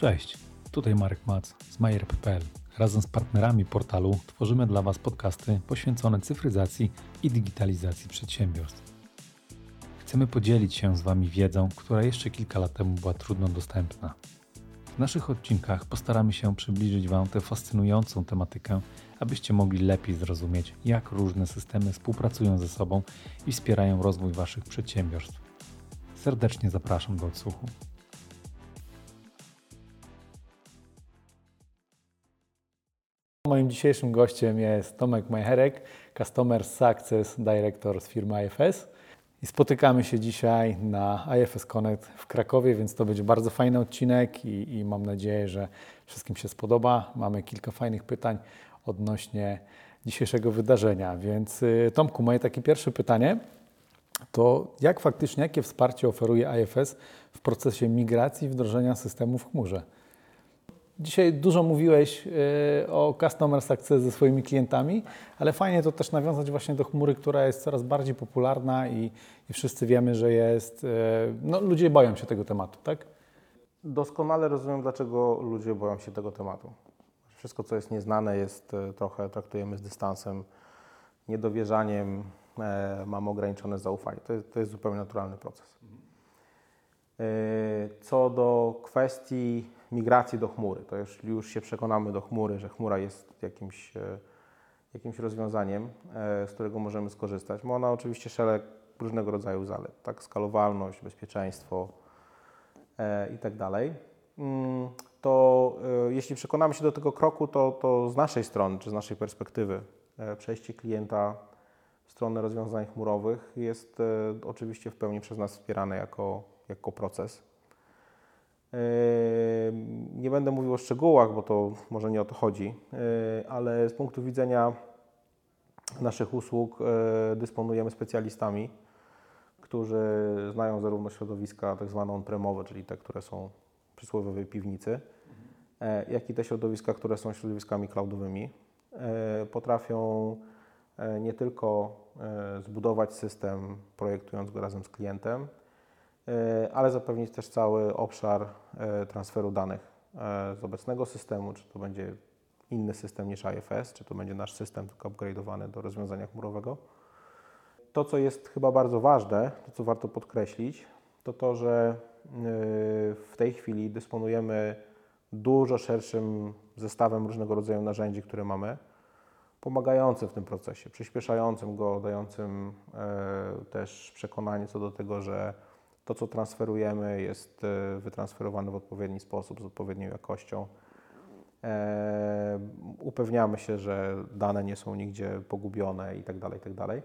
Cześć, tutaj Marek Mac z Majer.pl. Razem z partnerami portalu tworzymy dla Was podcasty poświęcone cyfryzacji i digitalizacji przedsiębiorstw. Chcemy podzielić się z Wami wiedzą, która jeszcze kilka lat temu była trudno dostępna. W naszych odcinkach postaramy się przybliżyć Wam tę fascynującą tematykę, abyście mogli lepiej zrozumieć, jak różne systemy współpracują ze sobą i wspierają rozwój Waszych przedsiębiorstw. Serdecznie zapraszam do odsłuchu. Moim dzisiejszym gościem jest Tomek Majcherek, Customer Success Director z firmy IFS. I spotykamy się dzisiaj na IFS Connect w Krakowie, więc to będzie bardzo fajny odcinek i, i mam nadzieję, że wszystkim się spodoba. Mamy kilka fajnych pytań odnośnie dzisiejszego wydarzenia. Więc y, Tomku, moje takie pierwsze pytanie to jak faktycznie, jakie wsparcie oferuje IFS w procesie migracji i wdrożenia systemu w chmurze? Dzisiaj dużo mówiłeś y, o Customer Success ze swoimi klientami, ale fajnie to też nawiązać właśnie do chmury, która jest coraz bardziej popularna i, i wszyscy wiemy, że jest, y, no ludzie boją się tego tematu, tak? Doskonale rozumiem, dlaczego ludzie boją się tego tematu. Wszystko, co jest nieznane, jest y, trochę traktujemy z dystansem, niedowierzaniem, e, mamy ograniczone zaufanie. To jest, to jest zupełnie naturalny proces. E, co do kwestii migracji do chmury, to już, już się przekonamy do chmury, że chmura jest jakimś, e, jakimś rozwiązaniem, e, z którego możemy skorzystać. Ma ona oczywiście szereg różnego rodzaju zalet, tak? Skalowalność, bezpieczeństwo i tak dalej. Mm, to jeśli przekonamy się do tego kroku, to, to z naszej strony, czy z naszej perspektywy, przejście klienta w stronę rozwiązań chmurowych jest oczywiście w pełni przez nas wspierane jako, jako proces. Nie będę mówił o szczegółach, bo to może nie o to chodzi, ale z punktu widzenia naszych usług dysponujemy specjalistami, którzy znają zarówno środowiska tak zwane on-premowe, czyli te, które są w przysłowiowej piwnicy, jak i te środowiska, które są środowiskami cloudowymi. Potrafią nie tylko zbudować system, projektując go razem z klientem, E, ale zapewnić też cały obszar e, transferu danych e, z obecnego systemu, czy to będzie inny system niż IFS, czy to będzie nasz system tylko upgrade'owany do rozwiązania chmurowego. To, co jest chyba bardzo ważne, to co warto podkreślić, to to, że w tej chwili dysponujemy dużo szerszym zestawem różnego rodzaju narzędzi, które mamy, pomagającym w tym procesie, przyspieszającym go, dającym też przekonanie co do tego, że to, co transferujemy, jest e, wytransferowane w odpowiedni sposób, z odpowiednią jakością. E, upewniamy się, że dane nie są nigdzie pogubione itd., tak itd. Tak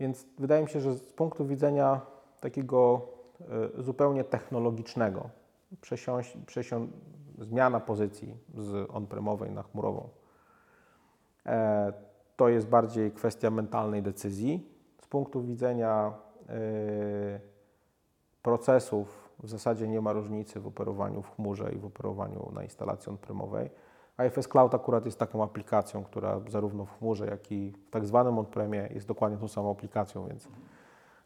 Więc wydaje mi się, że z punktu widzenia takiego e, zupełnie technologicznego, przesiąść, przesią zmiana pozycji z on-premowej na chmurową, to jest bardziej kwestia mentalnej decyzji. Z punktu widzenia procesów w zasadzie nie ma różnicy w operowaniu w chmurze i w operowaniu na instalacji on-premowej. IFS Cloud akurat jest taką aplikacją, która zarówno w chmurze, jak i w tak zwanym on-premie jest dokładnie tą samą aplikacją, więc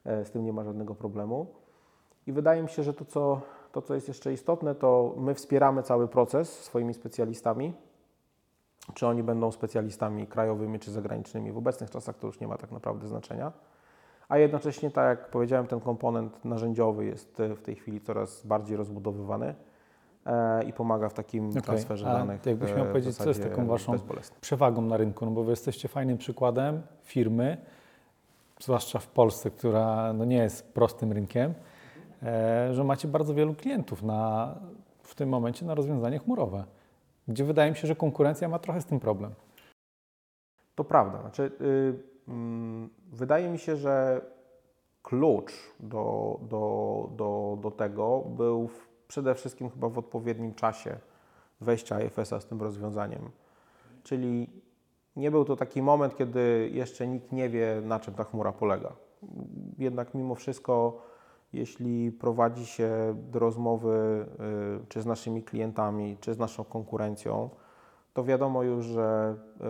e, z tym nie ma żadnego problemu. I wydaje mi się, że to co, to, co jest jeszcze istotne, to my wspieramy cały proces swoimi specjalistami. Czy oni będą specjalistami krajowymi czy zagranicznymi, w obecnych czasach to już nie ma tak naprawdę znaczenia a jednocześnie, tak jak powiedziałem, ten komponent narzędziowy jest e, w tej chwili coraz bardziej rozbudowywany e, i pomaga w takim okay. transferze a danych. Jakbyś miał e, powiedzieć, co jest taką Waszą przewagą na rynku, no bo Wy jesteście fajnym przykładem firmy, zwłaszcza w Polsce, która no nie jest prostym rynkiem, że macie bardzo wielu klientów na, w tym momencie na rozwiązanie chmurowe, gdzie wydaje mi się, że konkurencja ma trochę z tym problem. To prawda. Znaczy, y wydaje mi się, że klucz do, do, do, do tego był w, przede wszystkim chyba w odpowiednim czasie wejścia IFS-a z tym rozwiązaniem. Czyli nie był to taki moment, kiedy jeszcze nikt nie wie, na czym ta chmura polega. Jednak mimo wszystko, jeśli prowadzi się do rozmowy y, czy z naszymi klientami, czy z naszą konkurencją, to wiadomo już, że y,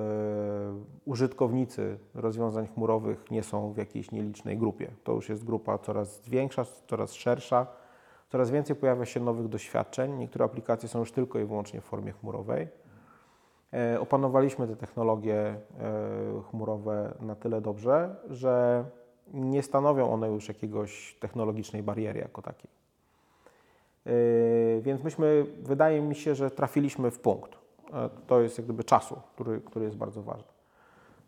użytkownicy rozwiązań chmurowych nie są w jakiejś nielicznej grupie. To już jest grupa coraz większa, coraz szersza, Coraz więcej pojawia się nowych doświadczeń. Niektóre aplikacje są już tylko i wyłącznie w formie chmurowej. E, opanowaliśmy te technologie e, chmurowe na tyle dobrze, że nie stanowią one już jakiegoś technologicznej bariery jako takiej. E, więc myśmy, wydaje mi się, że trafiliśmy w punkt. To jest jak gdyby czasu, który, który jest bardzo ważny.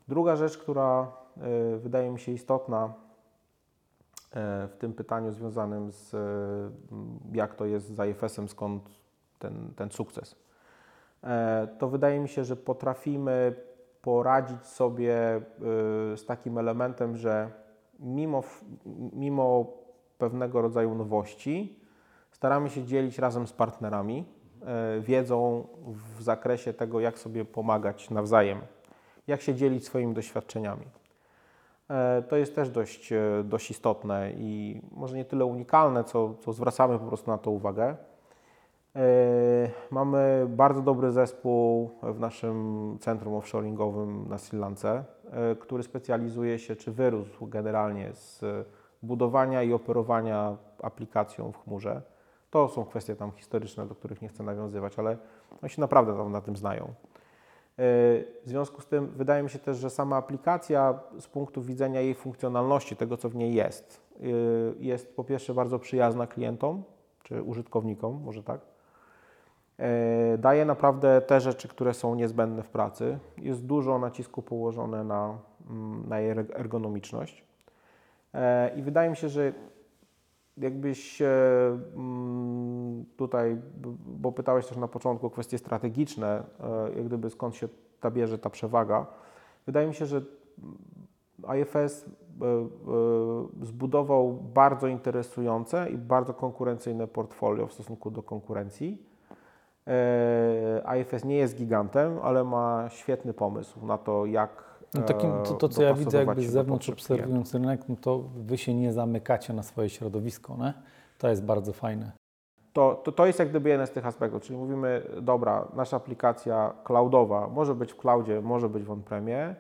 Druga rzecz, która wydaje mi się istotna w tym pytaniu związanym z jak to jest z IFS-em, skąd ten, ten sukces E, to wydaje mi się, że potrafimy poradzić sobie e, z takim elementem, że mimo, mimo pewnego rodzaju nowości staramy się dzielić razem z partnerami e, wiedzą w zakresie tego, jak sobie pomagać nawzajem, jak się dzielić swoimi doświadczeniami. To jest też dość, dość istotne i może nie tyle unikalne, co, co zwracamy po prostu na to uwagę. E, mamy bardzo dobry zespół w naszym centrum offshoringowym na Sri Lance, e, który specjalizuje się, czy wyrósł generalnie z budowania i operowania aplikacją w chmurze. To są kwestie tam historyczne, do których nie chcę nawiązywać, ale oni się naprawdę tam na tym znają. E, w związku z tym wydaje mi się też, że sama aplikacja z punktu widzenia jej funkcjonalności, tego co w niej jest, jest po pierwsze bardzo przyjazna klientom czy użytkownikom, może tak, E, daje naprawdę te rzeczy, które są niezbędne w pracy. Jest dużo nacisku położone na, mm, na jej ergonomiczność. E, I wydaje mi się, że jakbyś mm, tutaj, bo pytałeś też na początku o kwestie strategiczne, e, jak gdyby skąd się ta bierze ta przewaga. Wydaje mi się, że IFS zbudował bardzo interesujące i bardzo konkurencyjne portfolio w stosunku do konkurencji E, IFS nie jest gigantem, ale ma świetny pomysł na to, jak no takim, to, to, co ja widzę jakby z zewnątrz obserwując rynek, no to Wy się nie zamykacie na swoje środowisko, nie? To jest bardzo fajne. To, to, to jest jak gdyby jeden z tych aspektów, czyli mówimy, dobra, nasza aplikacja cloudowa może być w cloudzie, może być w on-premie.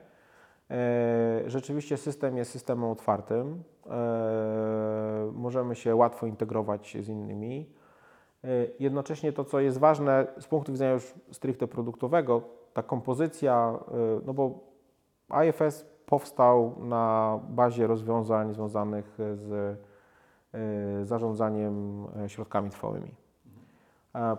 E, rzeczywiście system jest systemem otwartym. E, możemy się łatwo integrować z innymi. E, jednocześnie to, co jest ważne z punktu widzenia już stricte produktowego, ta kompozycja, e, no bo IFS powstał na bazie rozwiązań związanych z e, zarządzaniem środkami trwałymi.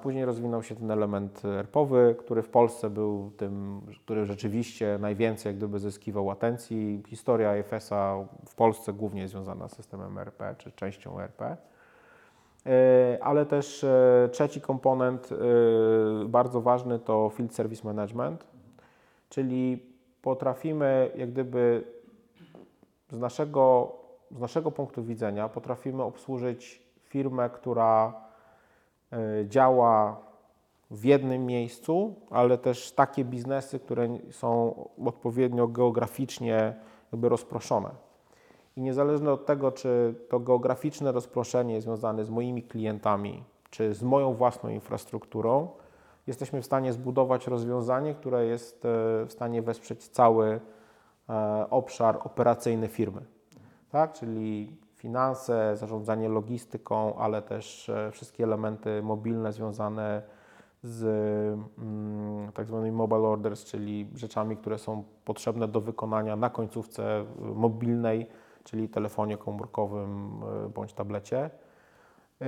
Później rozwinął się ten element ERP-owy, który w Polsce był tym, który rzeczywiście najwięcej jak gdyby zyskiwał atencji. Historia IFS-a w Polsce głównie jest związana z systemem ERP, czy częścią ERP. E, ale też e, trzeci komponent e, bardzo ważny to Field Service Management, czyli potrafimy jak gdyby z naszego, z naszego punktu widzenia potrafimy obsłużyć firmę, która działa w jednym miejscu, ale też takie biznesy, które są odpowiednio geograficznie jakby rozproszone. I niezależnie od tego, czy to geograficzne rozproszenie jest związane z moimi klientami, czy z moją własną infrastrukturą, jesteśmy w stanie zbudować rozwiązanie, które jest e, w stanie wesprzeć cały e, obszar operacyjny firmy. Tak? Czyli finanse, zarządzanie logistyką, ale też e, wszystkie elementy mobilne związane z mm, tak zwanymi mobile orders, czyli rzeczami, które są potrzebne do wykonania na końcówce mobilnej czyli telefonie komórkowym bądź tablecie. E,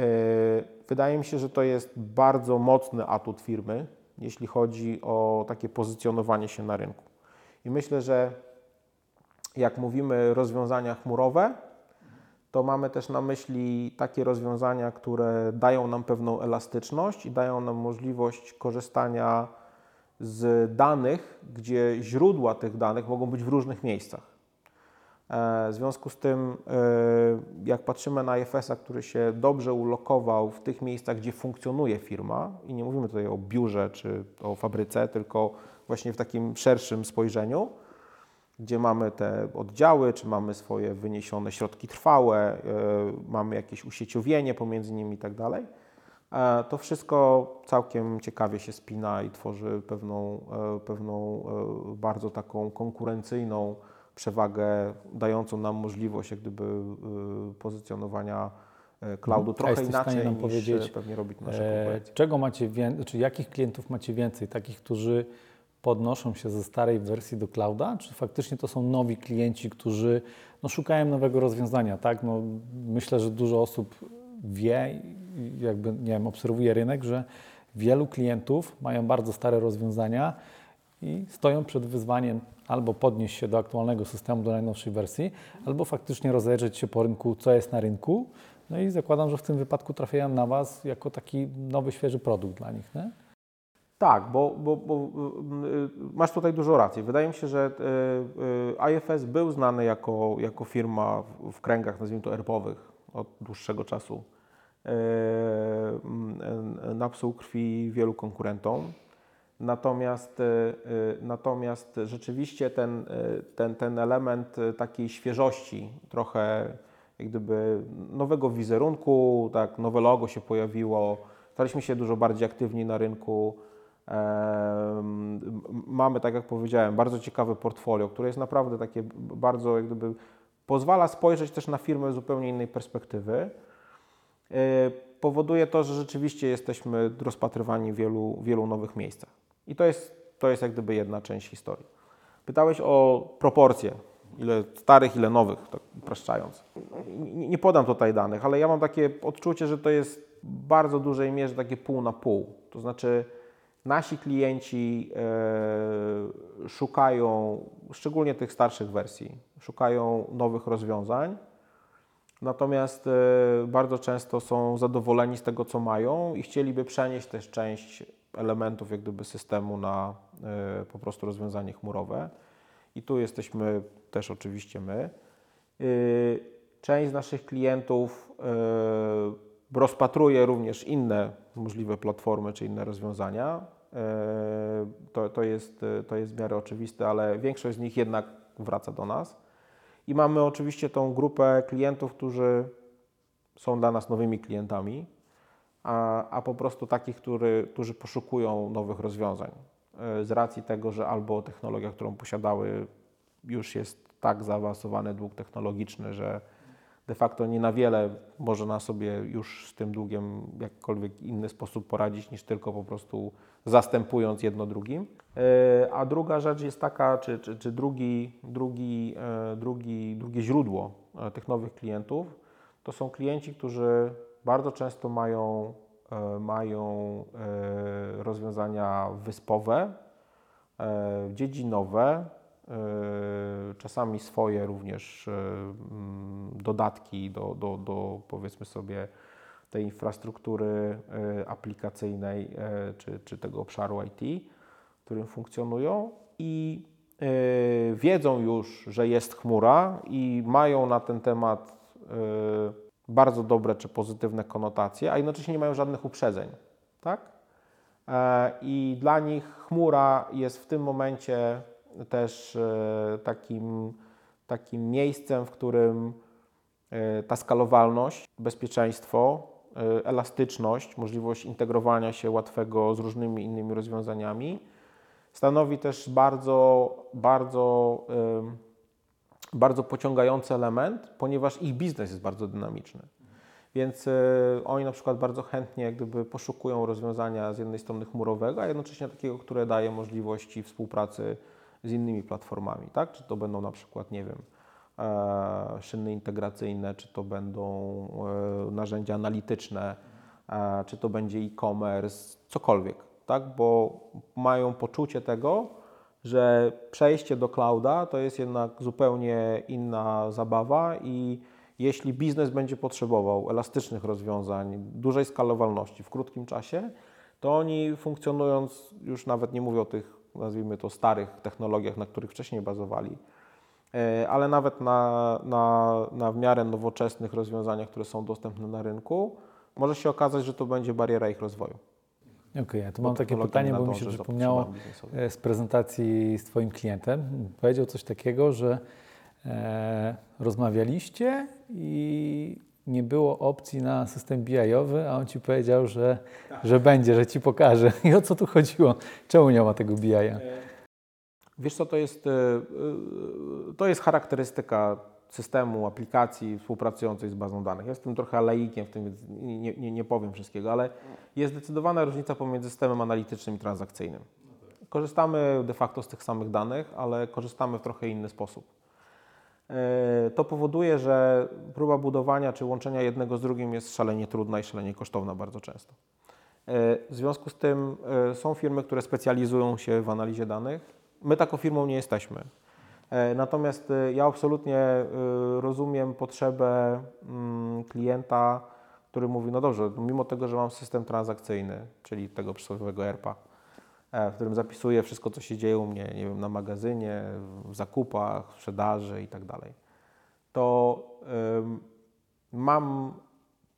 wydaje mi się, że to jest bardzo mocny atut firmy, jeśli chodzi o takie pozycjonowanie się na rynku. I myślę, że jak mówimy rozwiązania chmurowe, to mamy też na myśli takie rozwiązania, które dają nam pewną elastyczność i dają nam możliwość korzystania z danych, gdzie źródła tych danych mogą być w różnych miejscach. E, w związku z tym, e, jak patrzymy na IFS-a, który się dobrze ulokował w tych miejscach, gdzie funkcjonuje firma, i nie mówimy tutaj o biurze czy o fabryce, tylko właśnie w takim szerszym spojrzeniu, gdzie mamy te oddziały, czy mamy swoje wyniesione środki trwałe, e, mamy jakieś usieciowienie pomiędzy nimi i tak dalej, to wszystko całkiem ciekawie się spina i tworzy pewną, pewną bardzo taką konkurencyjną przewagę dającą nam możliwość jak gdyby y, pozycjonowania e, cloudu A trochę stanie inaczej nam niż powiedzieć, e, pewnie robić nasze E, konkurencje. czego macie więcej, czy jakich klientów macie więcej? Takich, którzy podnoszą się ze starej wersji do clouda, czy faktycznie to są nowi klienci, którzy no, szukają nowego rozwiązania, tak? No, myślę, że dużo osób wie, jakby, nie wiem, obserwuje rynek, że wielu klientów mają bardzo stare rozwiązania i stoją przed wyzwaniem albo podnieść się do aktualnego systemu, do najnowszej wersji, albo faktycznie rozejrzeć się po rynku, co jest na rynku. No i zakładam, że w tym wypadku trafiają na Was jako taki nowy, świeży produkt dla nich, nie? Tak, bo, bo, bo y, masz tutaj dużo racji. Wydaje mi się, że y, y, IFS był znany jako, jako firma w, kręgach, nazwijmy to erpowych, od dłuższego czasu. Napsuł krwi wielu konkurentom. Natomiast, y, y, natomiast rzeczywiście ten, y, ten, ten element takiej świeżości, trochę jak gdyby nowego wizerunku, tak, nowe logo się pojawiło, staliśmy się dużo bardziej aktywni na rynku. Mamy, tak jak powiedziałem, bardzo ciekawe portfolio, które jest naprawdę takie bardzo, jak gdyby, pozwala spojrzeć też na firmę z zupełnie innej perspektywy. Powoduje to, że rzeczywiście jesteśmy rozpatrywani w wielu, wielu nowych miejscach. I to jest, to jest jak gdyby jedna część historii. Pytałeś o proporcje, ile starych, ile nowych, tak upraszczając. Nie, nie podam tutaj danych, ale ja mam takie odczucie, że to jest w bardzo dużej mierze takie pół na pół. To znaczy nasi klienci e, szukają, szczególnie tych starszych wersji, szukają nowych rozwiązań, natomiast e, bardzo często są zadowoleni z tego, co mają i chcieliby przenieść też część elementów jak gdyby systemu na e, po prostu rozwiązanie chmurowe. I tu jesteśmy też oczywiście my. Y, Część z naszych klientów y, rozpatruje również inne możliwe platformy czy inne rozwiązania. Y, To, to, jest, y, to jest w miarę oczywiste, ale większość z nich jednak wraca do nas. I mamy oczywiście tą grupę klientów, którzy są dla nas nowymi klientami, a, a po prostu takich, który, którzy poszukują nowych rozwiązań. y, Z racji tego, że albo technologia, którą posiadały, już jest tak zaawansowany dług technologiczny, że de facto nie na wiele można sobie już z tym długiem w jakikolwiek inny sposób poradzić, niż tylko po prostu zastępując jedno drugim. E, A druga rzecz jest taka, czy, czy, czy drugi, drugi, e, drugi, drugie źródło e, tych nowych klientów, to są klienci, którzy bardzo często mają, e, mają e, rozwiązania wyspowe, e, dziedzinowe, czasami swoje również mm, dodatki do, do, do powiedzmy sobie tej infrastruktury aplikacyjnej czy, czy tego obszaru IT, w którym funkcjonują i wiedzą już, że jest chmura i mają na ten temat bardzo dobre czy pozytywne konotacje, a jednocześnie nie mają żadnych uprzedzeń. Tak? E, I dla nich chmura jest w tym momencie też e, takim, takim miejscem, w którym e, ta skalowalność, bezpieczeństwo, elastyczność, możliwość integrowania się łatwego z różnymi innymi rozwiązaniami stanowi też bardzo, bardzo, bardzo pociągający element, ponieważ ich biznes jest bardzo dynamiczny. Więc e, oni na przykład bardzo chętnie jak gdyby poszukują rozwiązania z jednej strony chmurowego, a jednocześnie takiego, które daje możliwości współpracy z innymi platformami, tak? Czy to będą na przykład, nie wiem, e, szyny integracyjne, czy to będą e, narzędzia analityczne, czy to będzie e-commerce, cokolwiek, tak? Bo mają poczucie tego, że przejście do clouda to jest jednak zupełnie inna zabawa i jeśli biznes będzie potrzebował elastycznych rozwiązań, dużej skalowalności w krótkim czasie, to oni funkcjonując, już nawet nie mówię o tych, nazwijmy to, starych technologiach, na których wcześniej bazowali, e, ale nawet na, na, na w miarę nowoczesnych rozwiązaniach, które są dostępne na rynku, może się okazać, że to będzie bariera ich rozwoju. Okej, ja tu mam takie pytanie, nie bo mi się przypomniało e, z prezentacji z Twoim klientem. Powiedział coś takiego, że e, rozmawialiście i nie było opcji na system BI-owy, a on Ci powiedział, że, że będzie, że Ci pokaże. I o co tu chodziło? Czemu nie ma tego BI-a? Wiesz co, to jest, e, e, to jest charakterystyka systemu, aplikacji współpracującej z bazą danych. Ja jestem trochę laikiem w tym, więc nie, nie, nie powiem wszystkiego, ale jest zdecydowana różnica pomiędzy systemem analitycznym i transakcyjnym. Korzystamy de facto z tych samych danych, ale korzystamy w trochę inny sposób. E, to powoduje, że próba budowania czy łączenia jednego z drugim jest szalenie trudna i szalenie kosztowna bardzo często. E, w związku z tym e, są firmy, które specjalizują się w analizie danych. My taką firmą nie jesteśmy. Natomiast ja absolutnie rozumiem potrzebę mm, klienta, który mówi, no dobrze, mimo tego, że mam system transakcyjny, czyli tego przysłowiowego ERPA, E, w którym zapisuję wszystko, co się dzieje u mnie, nie wiem, na magazynie, w zakupach, w sprzedaży i tak dalej, to mam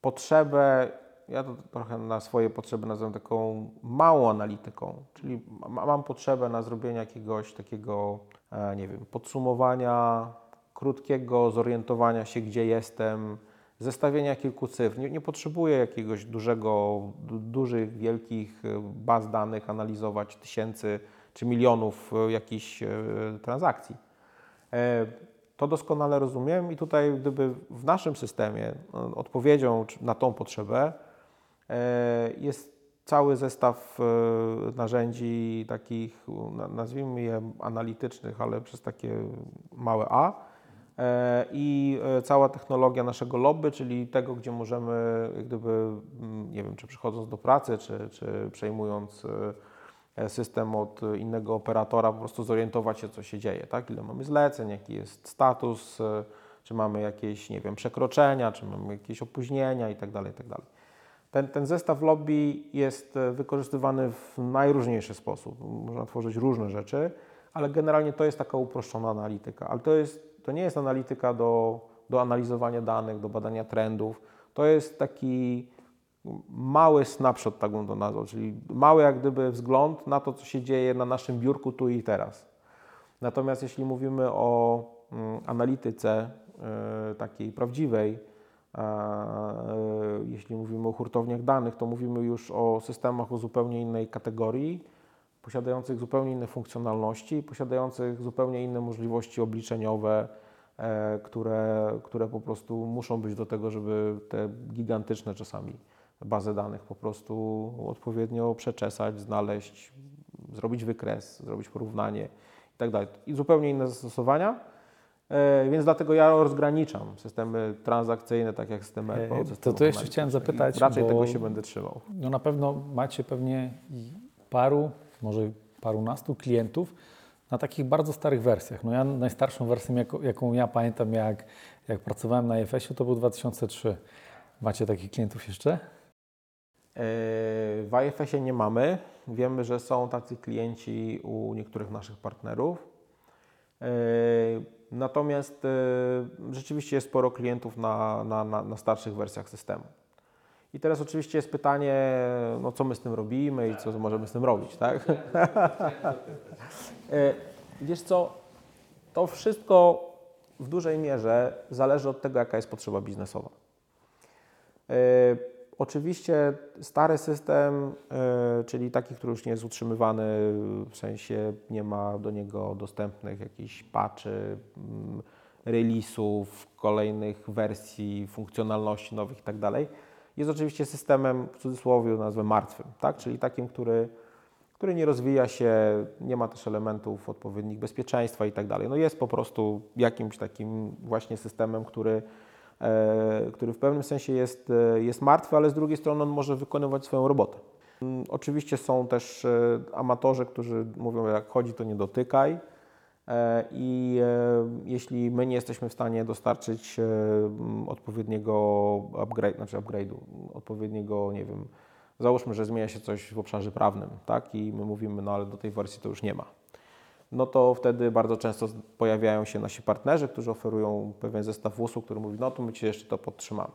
potrzebę, ja to trochę na swoje potrzeby nazywam taką małą analityką, czyli mam potrzebę na zrobienie jakiegoś takiego, e, nie wiem, podsumowania, krótkiego zorientowania się, gdzie jestem, zestawienia kilku cyfr. Nie, nie potrzebuję jakiegoś dużego, dużych, wielkich e, baz danych, analizować tysięcy czy milionów e, jakichś transakcji. To doskonale rozumiem i tutaj gdyby w naszym systemie odpowiedzią na tą potrzebę jest cały zestaw narzędzi takich, nazwijmy je analitycznych, ale przez takie małe A, E, i e, cała technologia naszego lobby, czyli tego, gdzie możemy, gdyby, mm, nie wiem, czy przychodząc do pracy, czy, czy przejmując e, system od innego operatora, po prostu zorientować się, co się dzieje, tak? Ile mamy zleceń, jaki jest status, czy mamy jakieś, nie wiem, przekroczenia, czy mamy jakieś opóźnienia itd., tak itd. Ten, ten zestaw lobby jest wykorzystywany w najróżniejszy sposób. Można tworzyć różne rzeczy, ale generalnie to jest taka uproszczona analityka. Ale to jest to nie jest analityka do, do analizowania danych, do badania trendów. To jest taki mały snapshot, tak bym to nazwał, czyli mały jak gdyby wzgląd na to, co się dzieje na naszym biurku tu i teraz. Natomiast jeśli mówimy o mm, analityce y, takiej prawdziwej, jeśli mówimy o hurtowniach danych, to mówimy już o systemach o zupełnie innej kategorii, posiadających zupełnie inne funkcjonalności, posiadających zupełnie inne możliwości obliczeniowe, e, które, które po prostu muszą być do tego, żeby te gigantyczne czasami bazy danych po prostu odpowiednio przeczesać, znaleźć, zrobić wykres, zrobić porównanie itd. Tak I zupełnie inne zastosowania. E, więc dlatego ja rozgraniczam systemy transakcyjne, tak jak systemy ERP. To, to jeszcze chciałem zapytać. Raczej tego się będę trzymał. No na pewno macie pewnie paru może parunastu klientów na takich bardzo starych wersjach. No ja najstarszą wersją, jaką, jaką ja pamiętam, jak, jak pracowałem na IFS-ie, to był 2003. Macie takich klientów jeszcze? E, w IFS-ie nie mamy. Wiemy, że są tacy klienci u niektórych naszych partnerów. Natomiast e, rzeczywiście jest sporo klientów na, na, na, na starszych wersjach systemu. I teraz oczywiście jest pytanie, no co my z tym robimy i co możemy z tym robić, tak? E, wiesz co, to wszystko w dużej mierze zależy od tego, jaka jest potrzeba biznesowa. E, oczywiście stary system, e, czyli taki, który już nie jest utrzymywany, w sensie nie ma do niego dostępnych jakichś patchy, mm, release'ów, kolejnych wersji, funkcjonalności nowych itd., tak jest oczywiście systemem, w cudzysłowie nazwę martwym, tak? czyli takim, który, który nie rozwija się, nie ma też elementów odpowiednich bezpieczeństwa i tak. No jest po prostu jakimś takim właśnie systemem, który, który w pewnym sensie jest, e, jest martwy, ale z drugiej strony on może wykonywać swoją robotę. Mm, oczywiście są też e, amatorzy, którzy mówią, jak chodzi, to nie dotykaj. E, I e, jeśli my nie jesteśmy w stanie dostarczyć e, odpowiedniego upgrade, znaczy upgrade'u, odpowiedniego, nie wiem, załóżmy, że zmienia się coś w obszarze prawnym, tak, i my mówimy, no ale do tej wersji to już nie ma. No to wtedy bardzo często pojawiają się nasi partnerzy, którzy oferują pewien zestaw usług, który mówi, no to my Ci jeszcze to podtrzymamy.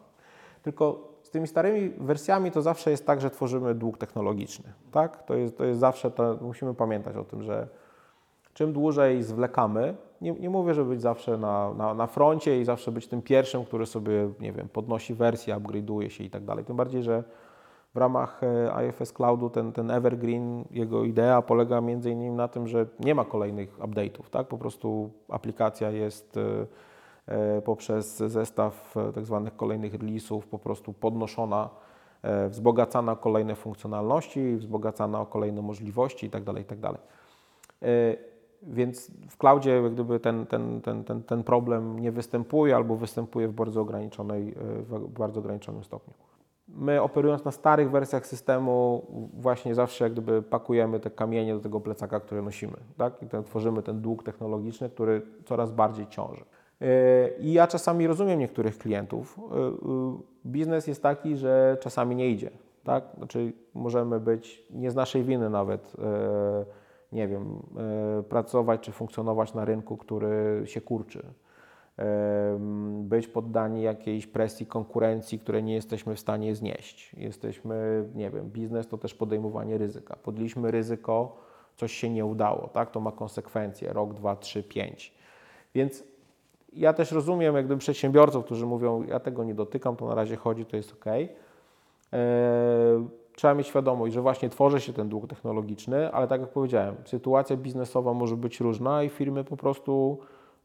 Tylko z tymi starymi wersjami to zawsze jest tak, że tworzymy dług technologiczny, tak? To jest, to jest zawsze, to, musimy pamiętać o tym, że czym dłużej zwlekamy, nie, nie mówię, żeby być zawsze na, na, na froncie i zawsze być tym pierwszym, który sobie, nie wiem, podnosi wersję, upgrade'uje się i tak dalej. Tym bardziej, że w ramach e, IFS Cloudu ten, ten Evergreen, jego idea polega innymi na tym, że nie ma kolejnych update'ów, tak? Po prostu aplikacja jest, e, poprzez zestaw e, tak zwanych kolejnych release'ów po prostu podnoszona, e, wzbogacana o kolejne funkcjonalności, wzbogacana o kolejne możliwości itd. itd. E, Więc w cloudzie jak gdyby ten, ten, ten, ten, ten problem nie występuje albo występuje w bardzo, ograniczonej, e, w bardzo ograniczonym stopniu. My operując na starych wersjach systemu właśnie zawsze jak gdyby pakujemy te kamienie do tego plecaka, który nosimy. Tak? I ten, tworzymy ten dług technologiczny, który coraz bardziej ciąży. Yy, I ja czasami rozumiem niektórych klientów. Yy, yy, Biznes jest taki, że czasami nie idzie. Tak? Znaczy możemy być nie z naszej winy nawet, nie wiem, pracować czy funkcjonować na rynku, który się kurczy być poddani jakiejś presji konkurencji, której nie jesteśmy w stanie znieść. Jesteśmy, nie wiem, biznes to też podejmowanie ryzyka. Podjęliśmy ryzyko, coś się nie udało, tak? To ma konsekwencje, rok, dwa, trzy, pięć. Więc ja też rozumiem jak gdyby przedsiębiorców, którzy mówią, ja tego nie dotykam, to na razie chodzi, to jest ok. Trzeba mieć świadomość, że właśnie tworzy się ten dług technologiczny, ale tak jak powiedziałem, sytuacja biznesowa może być różna i firmy po prostu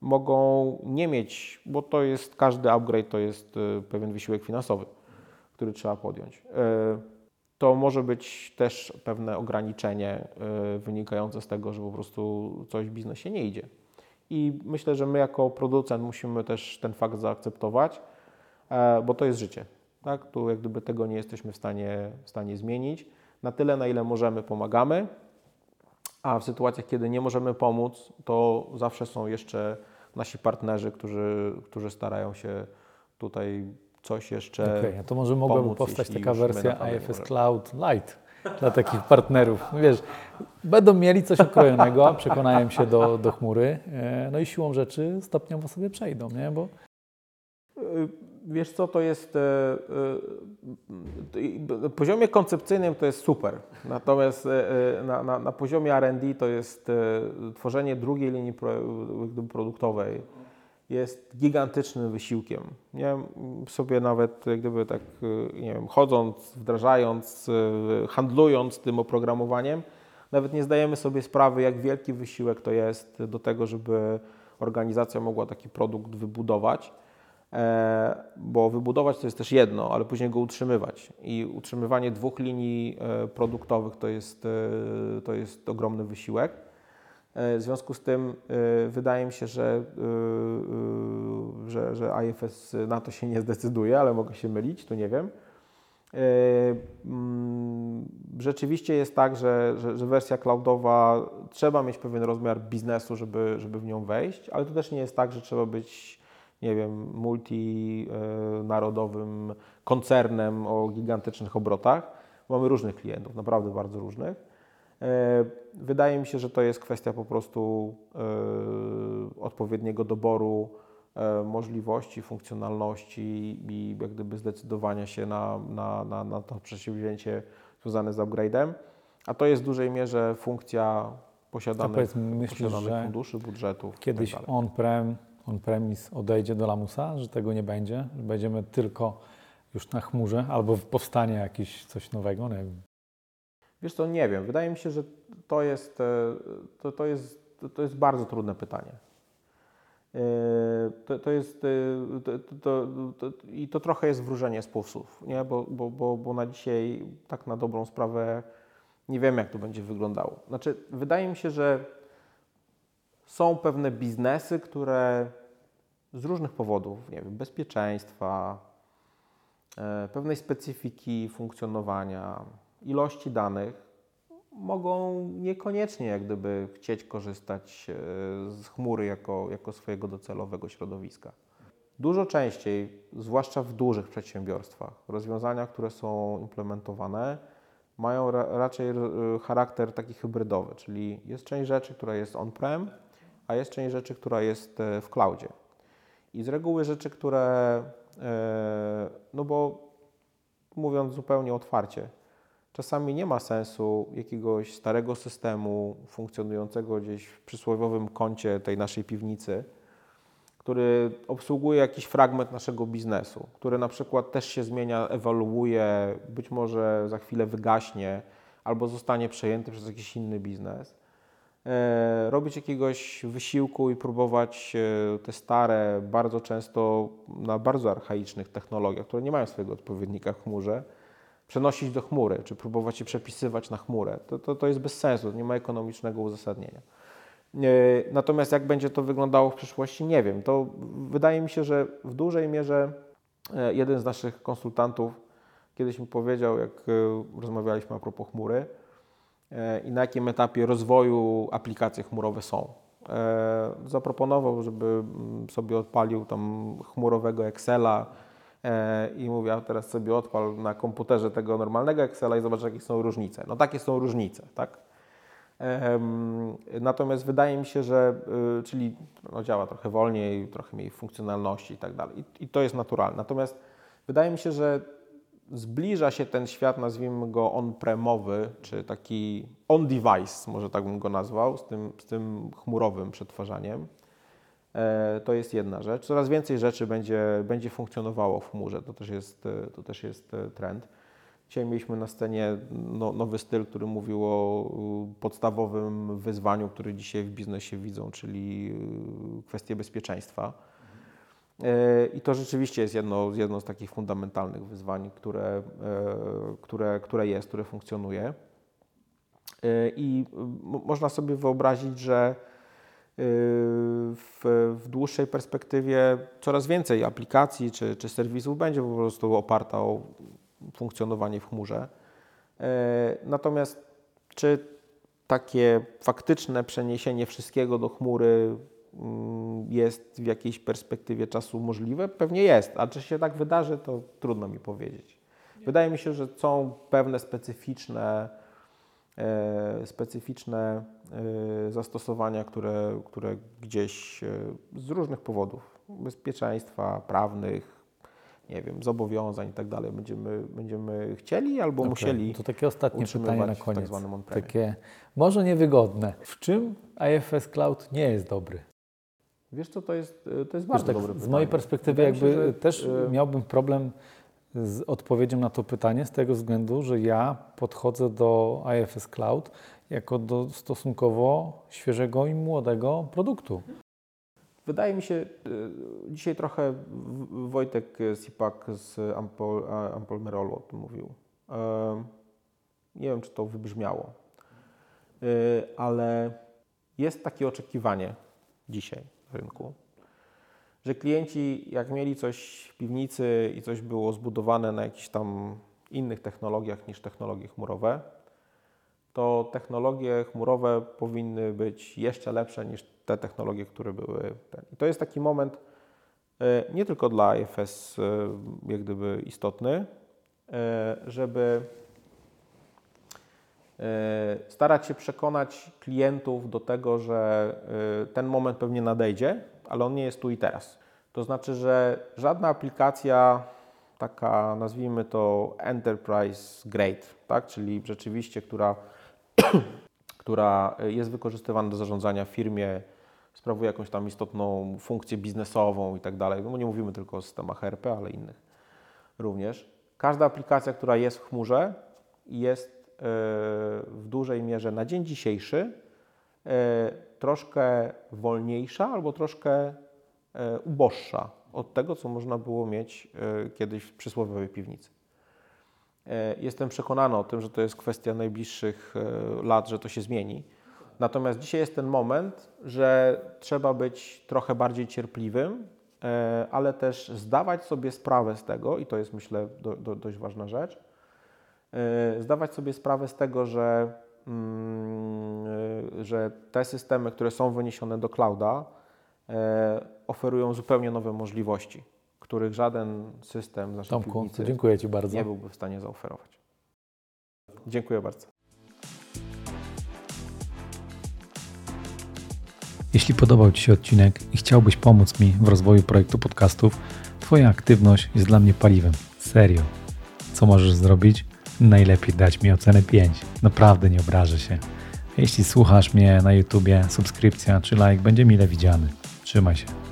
mogą nie mieć, bo to jest każdy upgrade to jest y, pewien wysiłek finansowy, który trzeba podjąć. Y, To może być też pewne ograniczenie y, wynikające z tego, że po prostu coś w biznesie nie idzie. I myślę, że my jako producent musimy też ten fakt zaakceptować, e, bo to jest życie. Tak? Tu jak gdyby tego nie jesteśmy w stanie, w stanie zmienić. Na tyle, na ile możemy, pomagamy, a w sytuacjach, kiedy nie możemy pomóc, to zawsze są jeszcze nasi partnerzy, którzy, którzy starają się tutaj coś jeszcze. A to może mogłaby powstać taka wersja IFS. Cloud Lite dla takich partnerów. No Wiesz, będą mieli coś okrojonego, przekonają się do, do chmury, e, no i siłą rzeczy stopniowo sobie przejdą, nie? Bo Y, Wiesz co, to jest. e, e, y, Na poziomie koncepcyjnym to jest super. Natomiast e, e, na, na, na poziomie RD to jest e, tworzenie drugiej linii produktowej jest gigantycznym wysiłkiem. Wiem, sobie nawet jak gdyby tak, e, nie wiem, chodząc, wdrażając, e, handlując tym oprogramowaniem, nawet nie zdajemy sobie sprawy, jak wielki wysiłek to jest do tego, żeby organizacja mogła taki produkt wybudować. E, bo wybudować to jest też jedno, ale później go utrzymywać. I utrzymywanie dwóch linii e, produktowych to jest, e, to jest ogromny wysiłek. W związku z tym wydaje mi się, że, że, że IFS na to się nie zdecyduje, ale mogę się mylić, tu nie wiem. Mm, Rzeczywiście jest tak, że, że, że wersja cloudowa trzeba mieć pewien rozmiar biznesu, żeby, żeby w nią wejść, ale to też nie jest tak, że trzeba być, nie wiem, multinarodowym koncernem o gigantycznych obrotach. Mamy różnych klientów, naprawdę bardzo różnych. E, Wydaje mi się, że to jest kwestia po prostu e, odpowiedniego doboru e, możliwości, funkcjonalności i jak gdyby zdecydowania się na, na, na, na to przedsięwzięcie związane z upgrade'em. A to jest w dużej mierze funkcja posiadanych, myślisz, posiadanych funduszy, budżetów. kiedyś tak dalej. on-prem, on-premise odejdzie do lamusa, że tego nie będzie, że będziemy tylko już na chmurze, albo powstanie jakieś coś nowego, nie wiem. Wiesz co, nie wiem. Wydaje mi się, że to jest, e, to, to jest, to- to jest bardzo trudne pytanie. E, To, to jest, e, to, to, to, to, i to trochę jest wróżenie z pulsów, nie? Bo, bo, bo, bo na dzisiaj tak na dobrą sprawę nie wiem, jak to będzie wyglądało. Znaczy, wydaje mi się, że są pewne biznesy, które z różnych powodów, nie wiem, bezpieczeństwa, e, pewnej specyfiki funkcjonowania, ilości danych, mogą niekoniecznie jak gdyby chcieć korzystać e, z chmury jako, jako swojego docelowego środowiska. Dużo częściej, zwłaszcza w dużych przedsiębiorstwach, rozwiązania, które są implementowane, mają ra, raczej e, charakter taki hybrydowy, czyli jest część rzeczy, która jest on-prem, a jest część rzeczy, która jest e, w cloudzie. I z reguły rzeczy, które, e, no bo mówiąc zupełnie otwarcie, czasami nie ma sensu jakiegoś starego systemu funkcjonującego gdzieś w przysłowiowym kącie tej naszej piwnicy, który obsługuje jakiś fragment naszego biznesu, który na przykład też się zmienia, ewoluuje, być może za chwilę wygaśnie albo zostanie przejęty przez jakiś inny biznes. E, robić jakiegoś wysiłku i próbować e, te stare, bardzo często na bardzo archaicznych technologiach, które nie mają swojego odpowiednika w chmurze, przenosić do chmury, czy próbować je przepisywać na chmurę. To, to, to jest bez sensu, nie ma ekonomicznego uzasadnienia. E, natomiast jak będzie to wyglądało w przyszłości, nie wiem. To wydaje mi się, że w dużej mierze jeden z naszych konsultantów kiedyś mi powiedział, jak rozmawialiśmy a propos chmury i na jakim etapie rozwoju aplikacje chmurowe są. Zaproponował, żeby mm, sobie odpalił tam chmurowego Excela i mówił, a teraz sobie odpal na komputerze tego normalnego Excela i zobacz, jakie są różnice. No takie są różnice, tak? Natomiast wydaje mi się, że y, czyli no, działa trochę wolniej, trochę mniej funkcjonalności i tak dalej. I to jest naturalne. Natomiast wydaje mi się, że zbliża się ten świat, nazwijmy go on-premowy, czy taki on-device, może tak bym go nazwał, z tym, z tym chmurowym przetwarzaniem. E, to jest jedna rzecz. Coraz więcej rzeczy będzie, będzie funkcjonowało w chmurze. To też jest, to też jest e, trend. Dzisiaj mieliśmy na scenie no, nowy styl, który mówił o podstawowym wyzwaniu, które dzisiaj w biznesie widzą, czyli kwestie bezpieczeństwa. E, I to rzeczywiście jest jedno, jedno z takich fundamentalnych wyzwań, które, e, które, które jest, które funkcjonuje. E, I można sobie wyobrazić, że w, w, dłuższej perspektywie coraz więcej aplikacji czy, czy serwisów będzie po prostu oparta o funkcjonowanie w chmurze. Natomiast czy takie faktyczne przeniesienie wszystkiego do chmury jest w jakiejś perspektywie czasu możliwe? Pewnie jest, a czy się tak wydarzy, to trudno mi powiedzieć. Wydaje mi się, że są pewne specyficzne, e, specyficzne e, zastosowania, które, które gdzieś z różnych powodów bezpieczeństwa prawnych, nie wiem, zobowiązań i tak dalej będziemy, będziemy chcieli albo okay. musieli. To takie ostatnie pytanie na koniec. Tak takie może niewygodne. W czym IFS Cloud nie jest dobry? Wiesz co, to jest, to jest bardzo tak, dobre pytanie. Z mojej perspektywy jakby się, że... też e, miałbym problem z odpowiedzią na to pytanie z tego względu, że ja podchodzę do IFS Cloud jako do stosunkowo świeżego i młodego produktu. Wydaje mi się, y, dzisiaj trochę Wojtek Sipak z Ampol, Ampol Merolu o tym mówił. Nie wiem, czy to wybrzmiało, ale jest takie oczekiwanie dzisiaj rynku, że klienci, jak mieli coś w piwnicy i coś było zbudowane na jakichś tam innych technologiach niż technologie chmurowe, to technologie chmurowe powinny być jeszcze lepsze niż te technologie, które były. I to jest taki moment e, nie tylko dla IFS e, jak gdyby istotny, e, żeby starać się przekonać klientów do tego, że ten moment pewnie nadejdzie, ale on nie jest tu i teraz. To znaczy, że żadna aplikacja taka, nazwijmy to enterprise grade, tak? czyli rzeczywiście, która, która jest wykorzystywana do zarządzania w firmie, sprawuje jakąś tam istotną funkcję biznesową i tak dalej. No nie mówimy tylko o systemach ERP, ale innych również. Każda aplikacja, która jest w chmurze, jest w dużej mierze na dzień dzisiejszy e, troszkę wolniejsza albo troszkę e, uboższa od tego, co można było mieć kiedyś w przysłowiowej piwnicy. Jestem przekonany o tym, że to jest kwestia najbliższych lat, że to się zmieni Natomiast dzisiaj jest ten moment, że trzeba być trochę bardziej cierpliwym, e, ale też zdawać sobie sprawę z tego, i to jest myślę do, do, dość ważna rzecz, e, zdawać sobie sprawę z tego, że, mm, e, że te systemy, które są wyniesione do clouda, oferują zupełnie nowe możliwości, których żaden system z naszej Tomku, dziękuję Ci bardzo. nie byłby w stanie zaoferować. Dziękuję bardzo. Jeśli podobał Ci się odcinek i chciałbyś pomóc mi w rozwoju projektu podcastów, Twoja aktywność jest dla mnie paliwem. Serio. Co możesz zrobić? Najlepiej dać mi ocenę 5. Naprawdę nie obrażę się. Jeśli słuchasz mnie na YouTubie, subskrypcja czy like będzie mile widziany. Trzymaj się.